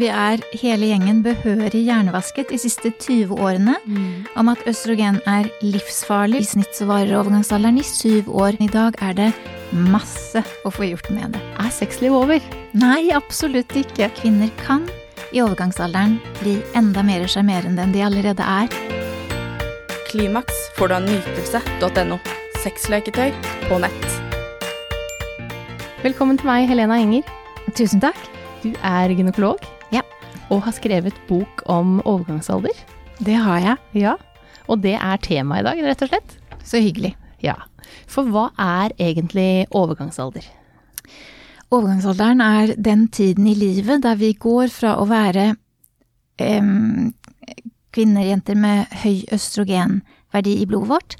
Vi er hele gjengen behørig hjernevasket de siste 20 årene om at østrogen er livsfarlig. I snitt så varer overgangsalderen i syv år. I dag er det masse å få gjort med det. Er sexliv over? Nei, absolutt ikke. Kvinner kan i overgangsalderen bli enda mer sjarmerende enn de allerede er. Klimaks får du av nytelse.no. Sexleketøy på nett. Velkommen til meg, Helena Enger. Tusen takk. Du er gynekolog. Og har skrevet bok om overgangsalder. Det har jeg. Ja. Og det er temaet i dag, rett og slett. Så hyggelig. Ja. For hva er egentlig overgangsalder? Overgangsalderen er den tiden i livet der vi går fra å være um, kvinner, jenter med høy østrogenverdi i blodet vårt,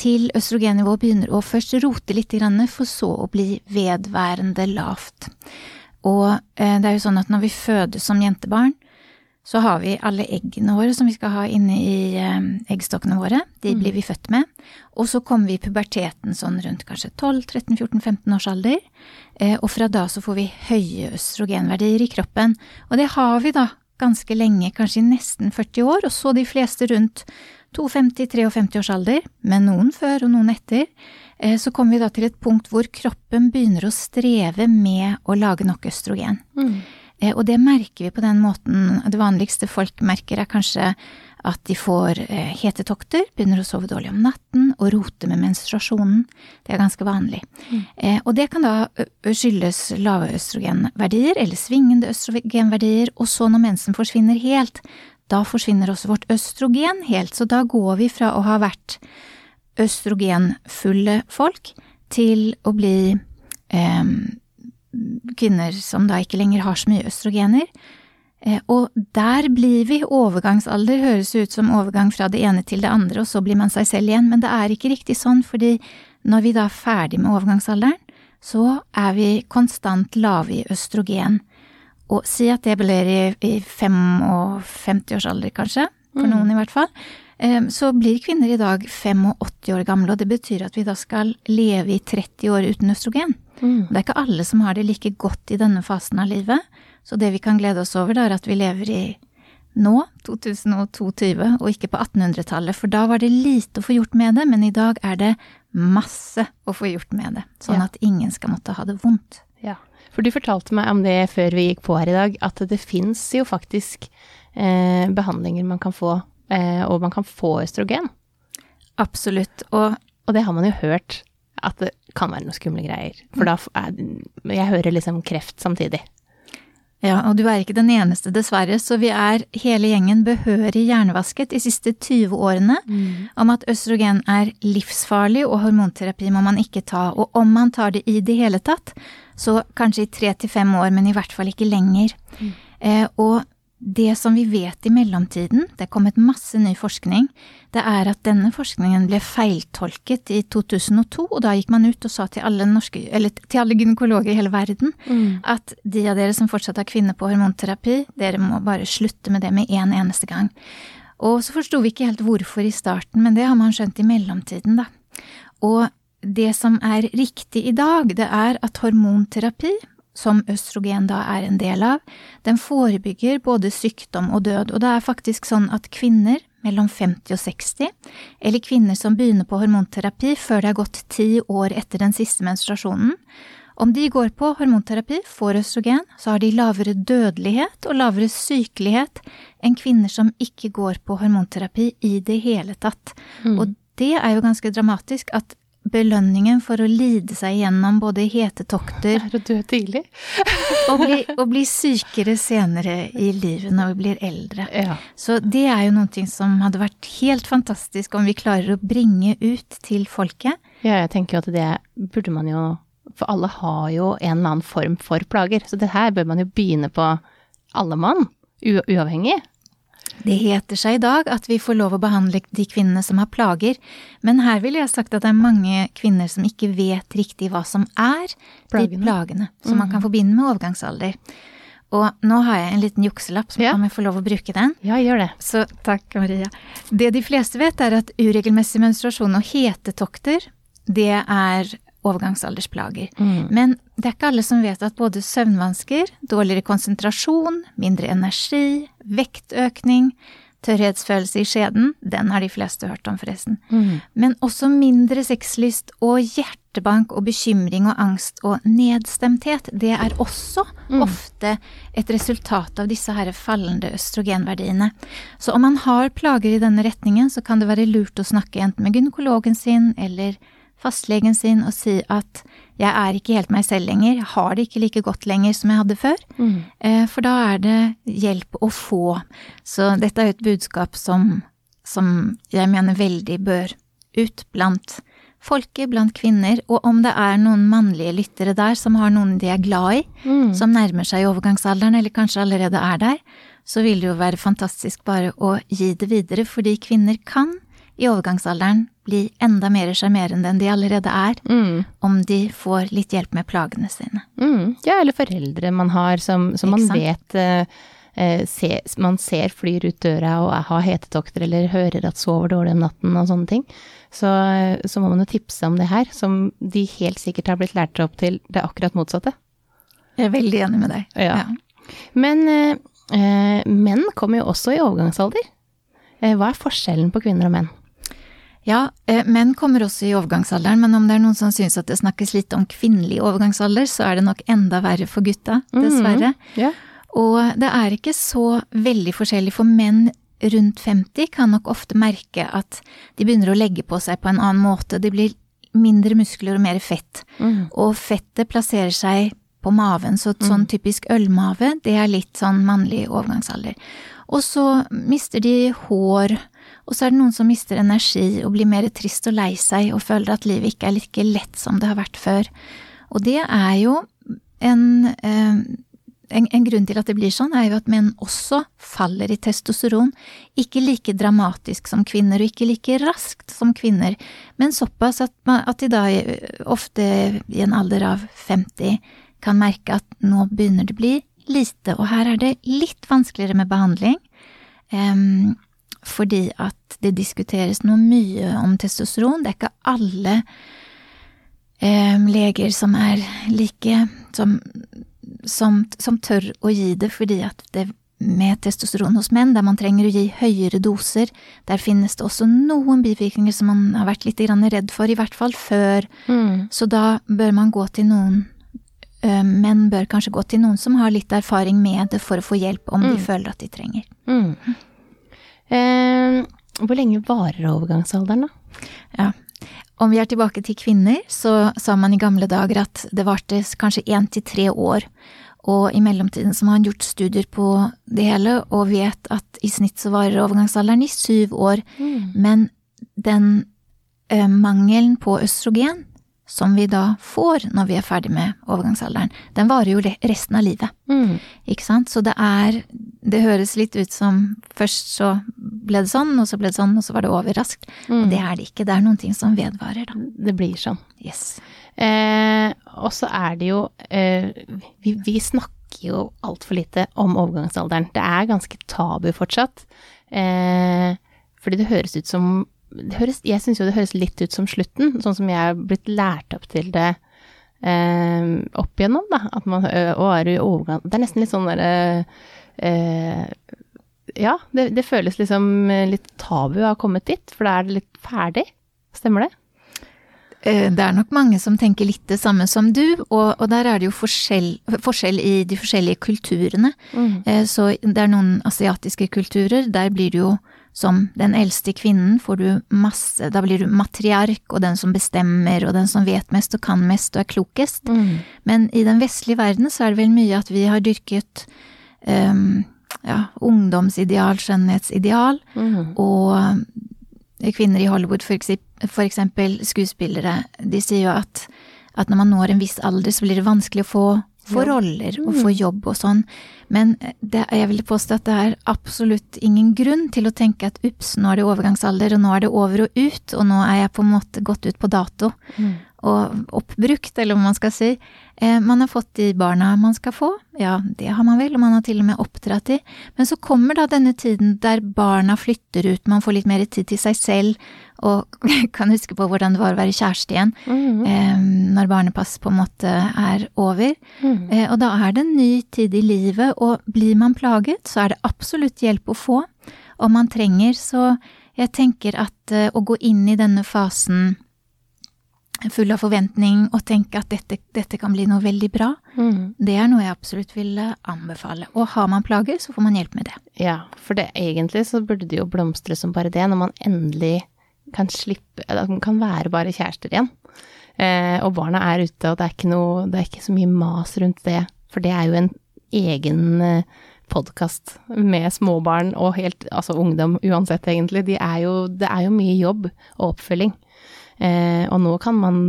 til østrogennivået begynner å først rote litt, for så å bli vedværende lavt. Og eh, det er jo sånn at når vi fødes som jentebarn, så har vi alle eggene våre som vi skal ha inne i eh, eggstokkene våre. De blir vi født med. Og så kommer vi i puberteten sånn rundt kanskje 12-13-14-15 års alder. Eh, og fra da så får vi høye østrogenverdier i kroppen. Og det har vi da ganske lenge, kanskje i nesten 40 år, og så de fleste rundt 52-53 års alder, men noen før og noen etter. Eh, så kommer vi da til et punkt hvor kroppen begynner å streve med å lage nok østrogen. Mm. Og det merker vi på den måten Det vanligste folk merker er kanskje at de får eh, hetetokter, begynner å sove dårlig om natten og rote med menstruasjonen. Det er ganske vanlig. Mm. og det kan da skyldes lave østrogenverdier eller svingende østrogenverdier, og så når mensen forsvinner helt, da forsvinner også vårt østrogen helt, så da går vi fra å ha vært østrogenfulle folk til å bli eh, kvinner som da ikke lenger har så mye østrogener. Eh, og der blir vi. Overgangsalder høres ut som overgang fra det ene til det andre, og så blir man seg selv igjen, men det er ikke riktig sånn, fordi når vi da er ferdig med overgangsalderen, så er vi konstant lave i østrogen. Og si at det blir i, i 55-årsalder, kanskje, for noen i hvert fall, eh, så blir kvinner i dag 85 år gamle, og det betyr at vi da skal leve i 30 år uten østrogen. Det er ikke alle som har det like godt i denne fasen av livet, så det vi kan glede oss over, da, er at vi lever i nå, 2022, og ikke på 1800-tallet, for da var det lite å få gjort med det, men i dag er det masse å få gjort med det, sånn Ja. at ingen skal måtte ha det vondt. Ja. For du fortalte meg om det før vi gikk på her i dag, at det fins jo faktisk eh, behandlinger man kan få, eh, og man kan få østrogen. Absolutt, og Og det har man jo hørt at det kan være noen skumle greier. For da er Jeg hører liksom kreft samtidig. Ja, og du er ikke den eneste, dessverre, så vi er hele gjengen behørig hjernevasket de siste 20 årene om at østrogen er livsfarlig og hormonterapi må man ikke ta, og om man tar det i det hele tatt, så kanskje i tre til fem år, men i hvert fall ikke lenger. Eh, og det som vi vet i mellomtiden, det er kommet masse ny forskning, det er at denne forskningen ble feiltolket i 2002, og da gikk man ut og sa til alle, norske, eller til alle gynekologer i hele verden at de av dere som fortsatt har kvinner på hormonterapi, dere må bare slutte med det med en eneste gang. Og så forsto vi ikke helt hvorfor i starten, men det har man skjønt i mellomtiden, da. Og det som er riktig i dag, det er at hormonterapi, som østrogen da er en del av, den forebygger både sykdom og død. Og det er faktisk sånn at kvinner mellom 50 og 60, eller kvinner som begynner på hormonterapi før det har gått ti år etter den siste menstruasjonen, om de går på hormonterapi, får østrogen, så har de lavere dødelighet og lavere sykelighet enn kvinner som ikke går på hormonterapi i det hele tatt. Og det er jo ganske dramatisk at belønningen for å lide seg gjennom både hetetokter Er å dø tidlig? og bli, og bli sykere senere i livet når vi blir eldre. Ja. Så det er jo noe som hadde vært helt fantastisk om vi klarer å bringe ut til folket. ja, jeg tenker jo at det burde man jo For alle har jo en eller annen form for plager, så det her bør man jo begynne på alle mann, uavhengig. Det heter seg i dag at vi får lov å behandle de kvinnene som har plager, men her ville jeg sagt at det er mange kvinner som ikke vet riktig hva som er Plagene. de plagene som man kan forbinde med overgangsalder. Og nå har jeg en liten jukselapp, så Ja. kan vi få lov å bruke den. Ja, gjør det. Så takk, Maria. Det de fleste vet, er at uregelmessig menstruasjon og hetetokter, det er overgangsaldersplager. Mm. Men det er ikke alle som vet at både søvnvansker, dårligere konsentrasjon, mindre energi, vektøkning, tørrhetsfølelse i skjeden, den har de fleste hørt om forresten, Mm. men også mindre sexlyst og hjertebank og bekymring og angst og nedstemthet, det er også ofte et resultat av disse her fallende østrogenverdiene. Så om man har plager i denne retningen, så kan det være lurt å snakke enten med gynekologen sin eller fastlegen sin og si at jeg er ikke helt meg selv lenger, jeg har det ikke like godt lenger som jeg hadde før. Mm. Eh, For da er det hjelp å få. Så dette er jo et budskap som, som jeg mener veldig bør ut blant folket, blant kvinner. Og om det er noen mannlige lyttere der som har noen de er glad i, Mm. som nærmer seg overgangsalderen, eller kanskje allerede er der, så vil det jo være fantastisk bare å gi det videre, fordi kvinner kan i overgangsalderen bli enda mer sjarmerende enn de allerede er, Mm. om de får litt hjelp med plagene sine. Mm. Ja, eller foreldre man har som, som man vet eh, eh, se, Man ser flyr ut døra og har hetetokter eller hører at sover dårlig om natten og sånne ting. Så, eh, så må man jo tipse om det her, som de helt sikkert har blitt lært opp til det akkurat motsatte. Jeg er veldig enig med deg. Ja. Men eh, eh, menn kommer jo også i overgangsalder. Hva er forskjellen på kvinner og menn? Ja, eh, menn kommer også i overgangsalderen, men om det er noen som syns at det snakkes litt om kvinnelig overgangsalder, så er det nok enda verre for gutta, dessverre. Ja. Og det er ikke så veldig forskjellig, for menn rundt 50 kan nok ofte merke at de begynner å legge på seg på en annen måte. Det blir mindre muskler og mer fett. Mm. Og fettet plasserer seg på maven, så et sånn typisk ølmave, det er litt sånn mannlig overgangsalder. Og så mister de hår, og så er det noen som mister energi og blir mer trist og lei seg og føler at livet ikke er like lett som det har vært før. Og det er jo en, eh, en, en grunn til at det blir sånn, er jo at menn også faller i testosteron. Ikke like dramatisk som kvinner, og ikke like raskt som kvinner, men såpass at, at de da eh, ofte i en alder av 50 kan merke at nå begynner det å bli lite, og her er det litt vanskeligere med behandling. em, fordi at det diskuteres noe mye om testosteron. Det er ikke alle eh, leger som er like som, som, som tør å gi det, fordi at det med testosteron hos menn, der man trenger å gi høyere doser, der finnes det også noen bivirkninger som man har vært litt grann redd for, i hvert fall før. Mm. Så da bør man gå til noen eh, Menn bør kanskje gå til noen som har litt erfaring med det, for å få hjelp om de Mm. føler at de trenger. Mm. Eh, hvor lenge varer overgangsalderen, da? Ja. Om vi er tilbake til kvinner, så sa man i gamle dager at det varte kanskje én til tre år. Og i mellomtiden så har man gjort studier på det hele, og vet at i snitt så varer overgangsalderen i syv år. Men den eh, mangelen på østrogen som vi da får når vi er ferdig med overgangsalderen, den varer jo resten av livet. Mm. Ikke sant? Så det er Det høres litt ut som først så ble det sånn, og så ble det sånn, og så var det over raskt. Mm. Og det er det ikke. Det er noen ting som vedvarer, da. Det blir sånn. Yes. Eh, og så er det jo eh, vi, vi snakker jo altfor lite om overgangsalderen. Det er ganske tabu fortsatt. Eh, fordi det høres ut som høres, Jeg syns jo det høres litt ut som slutten, sånn som jeg er blitt lært opp til det eh, opp igjennom, da. At man og er i overgang Det er nesten litt sånn derre eh, Ja, det, det føles liksom litt tabu å ha kommet dit, for da er det litt ferdig. Stemmer det? Eh, Det er nok mange som tenker litt det samme som du, og, og der er det jo forskjell, forskjell i de forskjellige kulturene. Mm. Så det er noen asiatiske kulturer, der blir du jo som den eldste kvinnen, får du masse Da blir du matriark og den som bestemmer og den som vet mest og kan mest og er klokest. Men i den vestlige verden så er det vel mye at vi har dyrket um, ja, ungdomsideal, skjønnhetsideal, Mm. og eh, kvinner i Hollywood, for eksempel, for eksempel skuespillere, de sier jo at, at når man når en viss alder, så blir det vanskelig å få, få roller og få jobb og sånn. Men det, jeg vil påstå at det er absolutt ingen grunn til å tenke at ups, nå er det overgangsalder, og nå er det over og ut, og nå er jeg på en måte gått ut på dato. Og oppbrukt, eller hva man skal si. Eh, man har fått de barna man skal få, ja, det har man vel, og man har til og med oppdratt de. Men så kommer da denne tiden der barna flytter ut, man får litt mer tid til seg selv, og kan huske på hvordan det var å være kjæreste igjen Mm. -hmm. når barnepass på en måte er over. Mm. -hmm. og da er det en ny tid i livet, og blir man plaget, så er det absolutt hjelp å få. Om man trenger, så jeg tenker at å gå inn i denne fasen full av forventning og tenke at dette, dette kan bli noe veldig bra, Mm. det er noe jeg absolutt vil anbefale. Og har man plager, så får man hjelp med det. Ja, for det, egentlig så burde det jo blomstre som bare det, når man endelig kan slippe At man kan være bare kjærester igjen. Eh, og barna er ute, og det er, noe, det er ikke så mye mas rundt det. For det er jo en egen eh, podkast med småbarn og helt Altså ungdom uansett, egentlig. De er jo, det er jo mye jobb og oppfølging. Eh, og nå kan man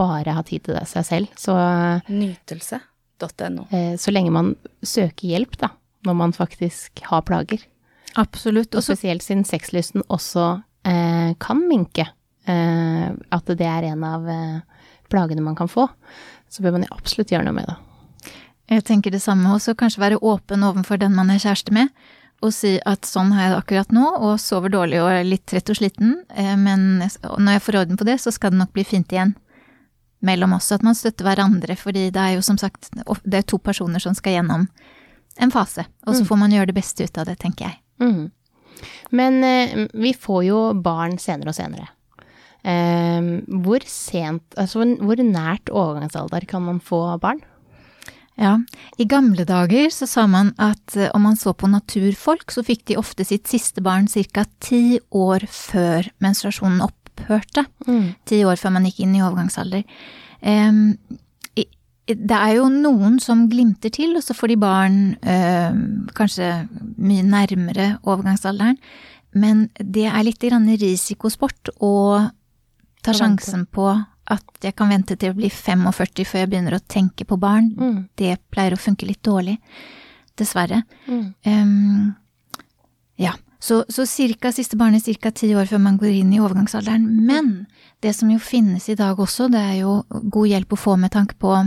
bare ha tid til det seg selv. Så Nytelse.no. eh, så lenge man søker hjelp, da, når man faktisk har plager. Absolutt. Og spesielt siden sexlysten også eh, kan minke, eh, at det er en av eh, plagene man kan få, så bør man jo absolutt gjøre noe med det. Jeg tenker det samme også, kanskje være åpen overfor den man er kjæreste med, og si at sånn har jeg det akkurat nå, og sover dårlig og er litt trett og sliten, eh, men når jeg får orden på det, så skal det nok bli fint igjen. Mellom oss, at man støtter hverandre, fordi det er jo som sagt, det er to personer som skal gjennom en fase, og så Mm. får man gjøre det beste ut av det, tenker jeg. Mm. Men eh, vi får jo barn senere og senere. Eh, hvor sent, altså hvor nært overgangsalder kan man få barn? Ja, i gamle dager så sa man at eh, om man så på naturfolk, så fikk de ofte sitt siste barn ca. ti år før menstruasjonen opphørte. Ti år før man gikk inn i overgangsalder. I- det er jo noen som glimter til, og så får de barn øh, kanskje mye nærmere overgangsalderen. Men det er litt grann risikosport å ta sjansen på at jeg kan vente til å bli 45 før jeg begynner å tenke på barn. Mm. Det pleier å funke litt dårlig, dessverre. Mm. Um, ja, så, så cirka siste barnet cirka ti år før man går inn i overgangsalderen. Men det som jo finnes i dag også, det er jo god hjelp å få med tanke på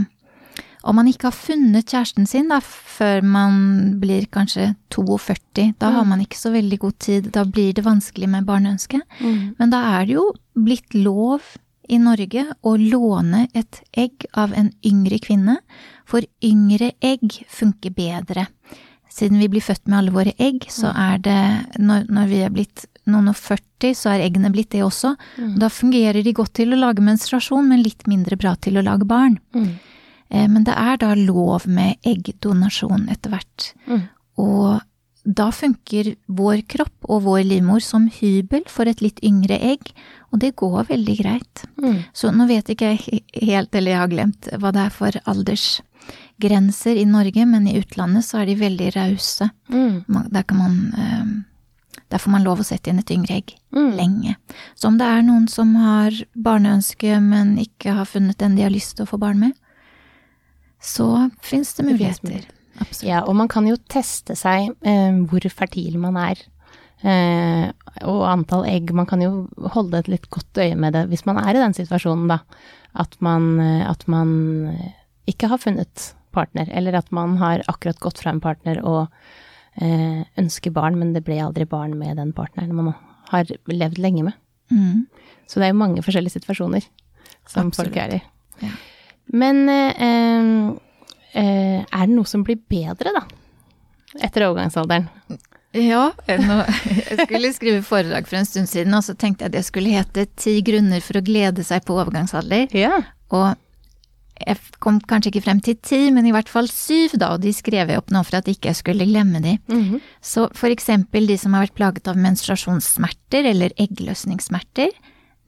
om man ikke har funnet kjæresten sin da, før man blir kanskje 42, da har man ikke så veldig god tid, da blir det vanskelig med barneønske. Mm. Men da er det jo blitt lov i Norge å låne et egg av en yngre kvinne, for yngre egg funker bedre. Siden vi blir født med alle våre egg, så er det, når, når vi er blitt noen og 40, så er eggene blitt det også. Mm. Da fungerer de godt til å lage menstruasjon, men litt mindre bra til å lage barn. Mm. Eh, Men det er da lov med eggdonasjon etter hvert. Mm. Og da funker vår kropp og vår livmor som hybel for et litt yngre egg, og det går veldig greit. Mm. Så nå vet ikke jeg helt, eller jeg har glemt hva det er for aldersgrenser i Norge, men i utlandet så er de veldig rause. Mm. Der kan man eh, Der får man lov å sette inn et yngre egg Mm. lenge. Så om det er noen som har barneønske, men ikke har funnet den de har lyst til å få barn med, så fins det Det muligheter. Ja, og man kan jo teste seg eh, hvor fertil man er. Eh, og antall egg. Man kan jo holde et litt godt øye med det hvis man er i den situasjonen, da. At man, eh, at man eh, ikke har funnet partner, eller at man har akkurat gått fra en partner og eh, ønsker barn, men det ble aldri barn med den partneren man har levd lenge med. Mm. Så det er jo mange forskjellige situasjoner som Absolutt. folk er i. Ja. Men eh, eh, eh, er det noe som blir bedre, da? Etter overgangsalderen? Ja, jeg skulle skrive foredrag for en stund siden, og så tenkte jeg det skulle hete Ti grunner for å glede seg på overgangsalder. Ja. Og jeg kom kanskje ikke frem til ti, men i hvert fall syv, da, og de skrev jeg opp nå for at ikke jeg skulle glemme de. Mhm. Så for eksempel de som har vært plaget av menstruasjonssmerter eller eggløsningssmerter,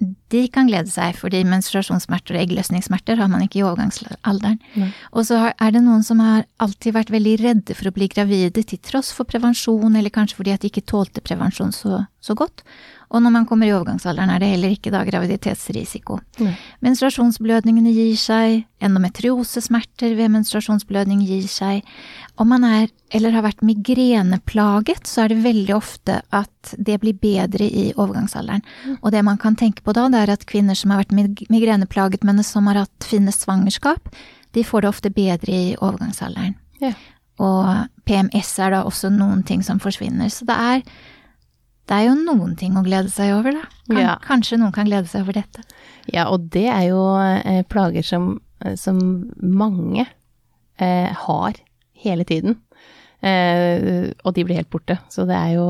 de kan glede seg, fordi menstruasjonssmerter og eggløsningssmerter har man ikke i overgangsalderen. Nei. Og så er det noen som har alltid vært veldig redde for å bli gravide til tross for prevensjon, eller kanskje fordi at de ikke tålte prevensjon så, så godt. Og når man kommer i overgangsalderen er det heller ikke da graviditetsrisiko. Nei. Menstruasjonsblødningene gir seg, endometriosesmerter ved menstruasjonsblødning gir seg. Om man er eller har vært migreneplaget, så er det veldig ofte at det blir bedre i overgangsalderen. Og det man kan tenke på da, det er at kvinner som har vært mig- migreneplaget, men som har hatt fine svangerskap, de får det ofte bedre i overgangsalderen. Ja. Og PMS er da også noen ting som forsvinner. Så det er, det er jo noen ting å glede seg over, da. Kan, Ja. Kanskje noen kan glede seg over dette. Ja, og det er jo eh, plager som, eh, som mange eh, har hele tiden. Eh, og de blir helt borte. Så det er jo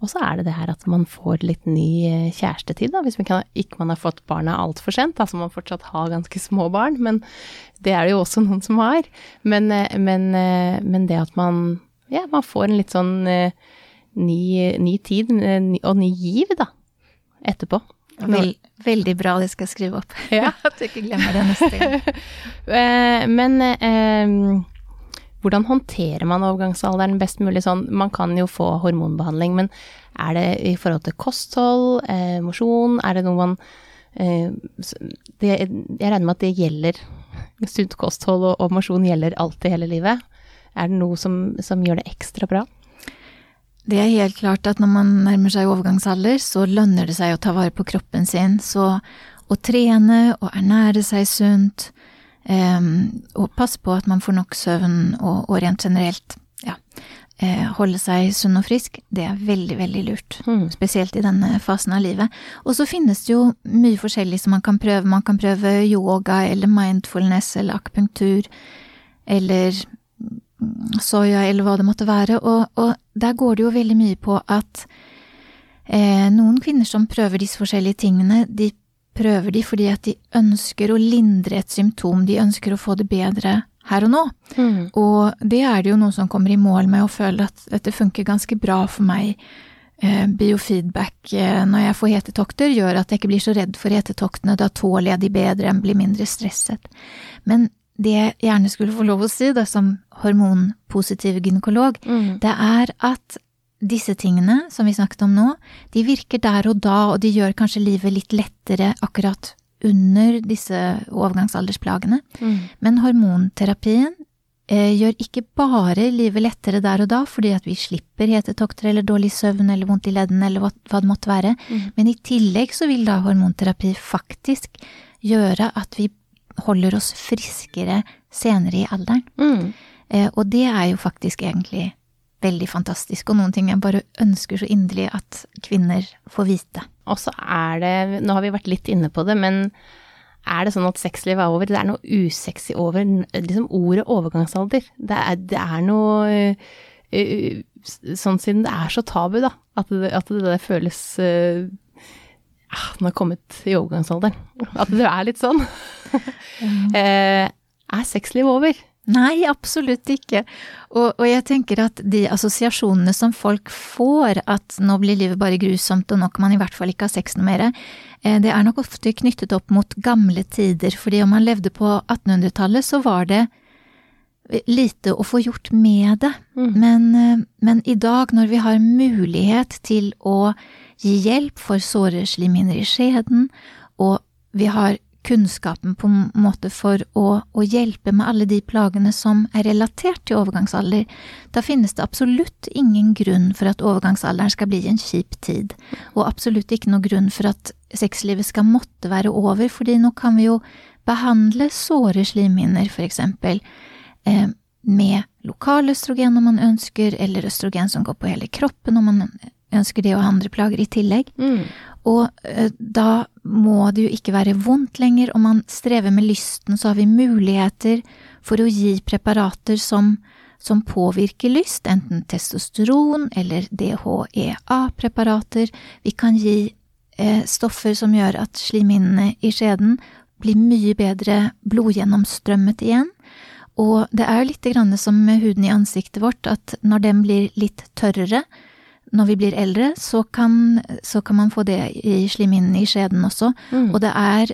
Og så er det det her at man får litt ny eh, kjærestetid, da, hvis man kan, ikke man har fått barna altfor sent. Altså man fortsatt har ganske små barn, men det er det jo også noen som har. Men, eh, men, men det at man Ja, man får en litt sånn eh, ny, ny tid, eh, og ny giv, da, etterpå. Vel, veldig bra, det skal jeg skrive opp. Ja. At du ikke glemmer det neste gang. Eh, Men eh, hvordan håndterer man overgangsalderen best mulig sånn? Man kan jo få hormonbehandling, men er det i forhold til kosthold, eh, mosjon, er det noe man eh, det, Jeg regner med at det gjelder sunt kosthold og, og mosjon gjelder alltid hele livet. Er det noe som, som gjør det ekstra bra? Det er helt klart at når man nærmer seg overgangsalder, så lønner det seg å ta vare på kroppen sin. Så å trene og ernære seg sunt, eh, og passe på at man får nok søvn og, og rent generelt, ja, eh, holde seg sunn og frisk, det er veldig, veldig lurt. Mm. Spesielt i denne fasen av livet. Og så finnes det jo mye forskjellig som man kan prøve. Man kan prøve yoga eller mindfulness eller akupunktur eller soya eller hva det måtte være. Og, og der går det jo veldig mye på at eh, noen kvinner som prøver disse forskjellige tingene, de prøver de fordi at de ønsker å lindre et symptom, de ønsker å få det bedre her og nå. Mm. Og det er det jo noen som kommer i mål med og føler at dette funker ganske bra for meg. Eh, biofeedback eh, når jeg får hetetokter, gjør at jeg ikke blir så redd for hetetoktene. Da tåler jeg de bedre, enn blir mindre stresset. Men det jeg gjerne skulle få lov å si, da, som hormonpositiv gynekolog, Mm. det er at disse tingene som vi snakket om nå, de virker der og da, og de gjør kanskje livet litt lettere akkurat under disse overgangsaldersplagene. Mm. Men hormonterapien eh, gjør ikke bare livet lettere der og da, fordi at vi slipper hetetokter eller dårlig søvn eller vondt i leddene eller hva, hva det måtte være, Mm. men i tillegg så vil da hormonterapi faktisk gjøre at vi holder oss friskere senere i alderen. Mm. Eh, og det er jo faktisk egentlig veldig fantastisk, og noen ting jeg bare ønsker så inderlig at kvinner får vite. Og så er det, nå har vi vært litt inne på det, men er det sånn at sexlivet er over? Det er noe usexy over liksom ordet overgangsalder. Det er, det er noe øh, Sånn siden det er så tabu, da. At det, at det der føles uh, Den Nå har kommet i overgangsalderen. At det er litt sånn. Eh, er sexliv over? Nei, absolutt ikke. Og, og jeg tenker at de assosiasjonene som folk får, at nå blir livet bare grusomt og nå kan man i hvert fall ikke ha sex noe mer, eh, det er nok ofte knyttet opp mot gamle tider, fordi om man levde på 1800-tallet, så var det lite å få gjort med det. Mm. Men, eh, men i dag, når vi har mulighet til å gi hjelp for såre slimhinner i skjeden, og vi har kunnskapen på en måte for å, å hjelpe med alle de plagene som er relatert til overgangsalder, da finnes det absolutt ingen grunn for at overgangsalderen skal bli en kjip tid, og absolutt ikke noe grunn for at sexlivet skal måtte være over, fordi nå kan vi jo behandle såre slimhinner, for eksempel, eh, med lokal østrogen om man ønsker, eller østrogen som går på hele kroppen om man ønsker det og andre plager i tillegg. Mm. Og eh, da må det jo ikke være vondt lenger. Om man strever med lysten, så har vi muligheter for å gi preparater som, som påvirker lyst, enten testosteron eller DHEA-preparater. Vi kan gi eh, stoffer som gjør at slimhinnene i skjeden blir mye bedre blodgjennomstrømmet igjen. Og det er jo litt grann som med huden i ansiktet vårt, at når den blir litt tørrere, når vi blir eldre, så kan, så kan man få det i slimhinnen i skjeden også. Mm. Og det er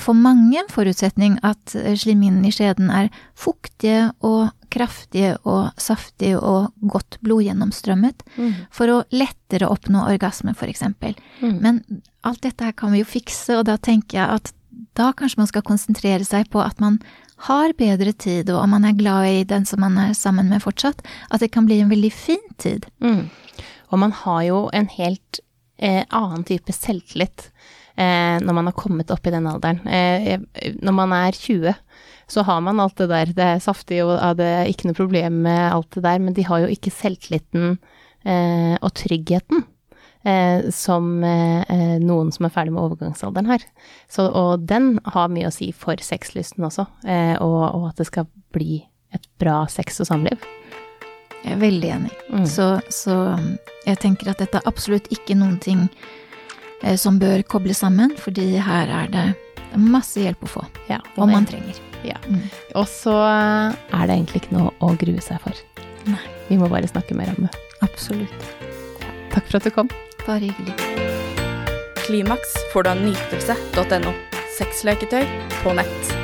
for mange en forutsetning at slimhinnen i skjeden er fuktige og kraftige og saftige og godt blodgjennomstrømmet, Mm. for å lettere oppnå orgasme, eksempel. Mm. Men alt dette her kan vi jo fikse, og da tenker jeg at da kanskje man skal konsentrere seg på at man har bedre tid, og om man er glad i den som man er sammen med fortsatt, at det kan bli en veldig fin tid. Mm. Og man har jo en helt eh, annen type selvtillit eh, når man har kommet opp i den alderen. Eh, når man er 20, så har man alt det der. Det er saftig og det er ikke noe problem med alt det der, men de har jo ikke selvtilliten eh, og tryggheten. Eh, som eh, eh, noen som er ferdig med overgangsalderen har. Så, og den har mye å si for sexlysten også, eh, og, og at det skal bli et bra sex- og samliv. Jeg er veldig enig. Mm. Så, så jeg tenker at dette er absolutt ikke noen ting eh, som bør kobles sammen, fordi her er det masse hjelp å få, Ja, om man trenger. Ja. Mm. Og så er det egentlig ikke noe å grue seg for. Nei. Vi må bare snakke mer om det. Absolutt. Takk for at du kom. Bare hyggelig. Klimaks får du av nytelse.no. Sexleketøy på nett.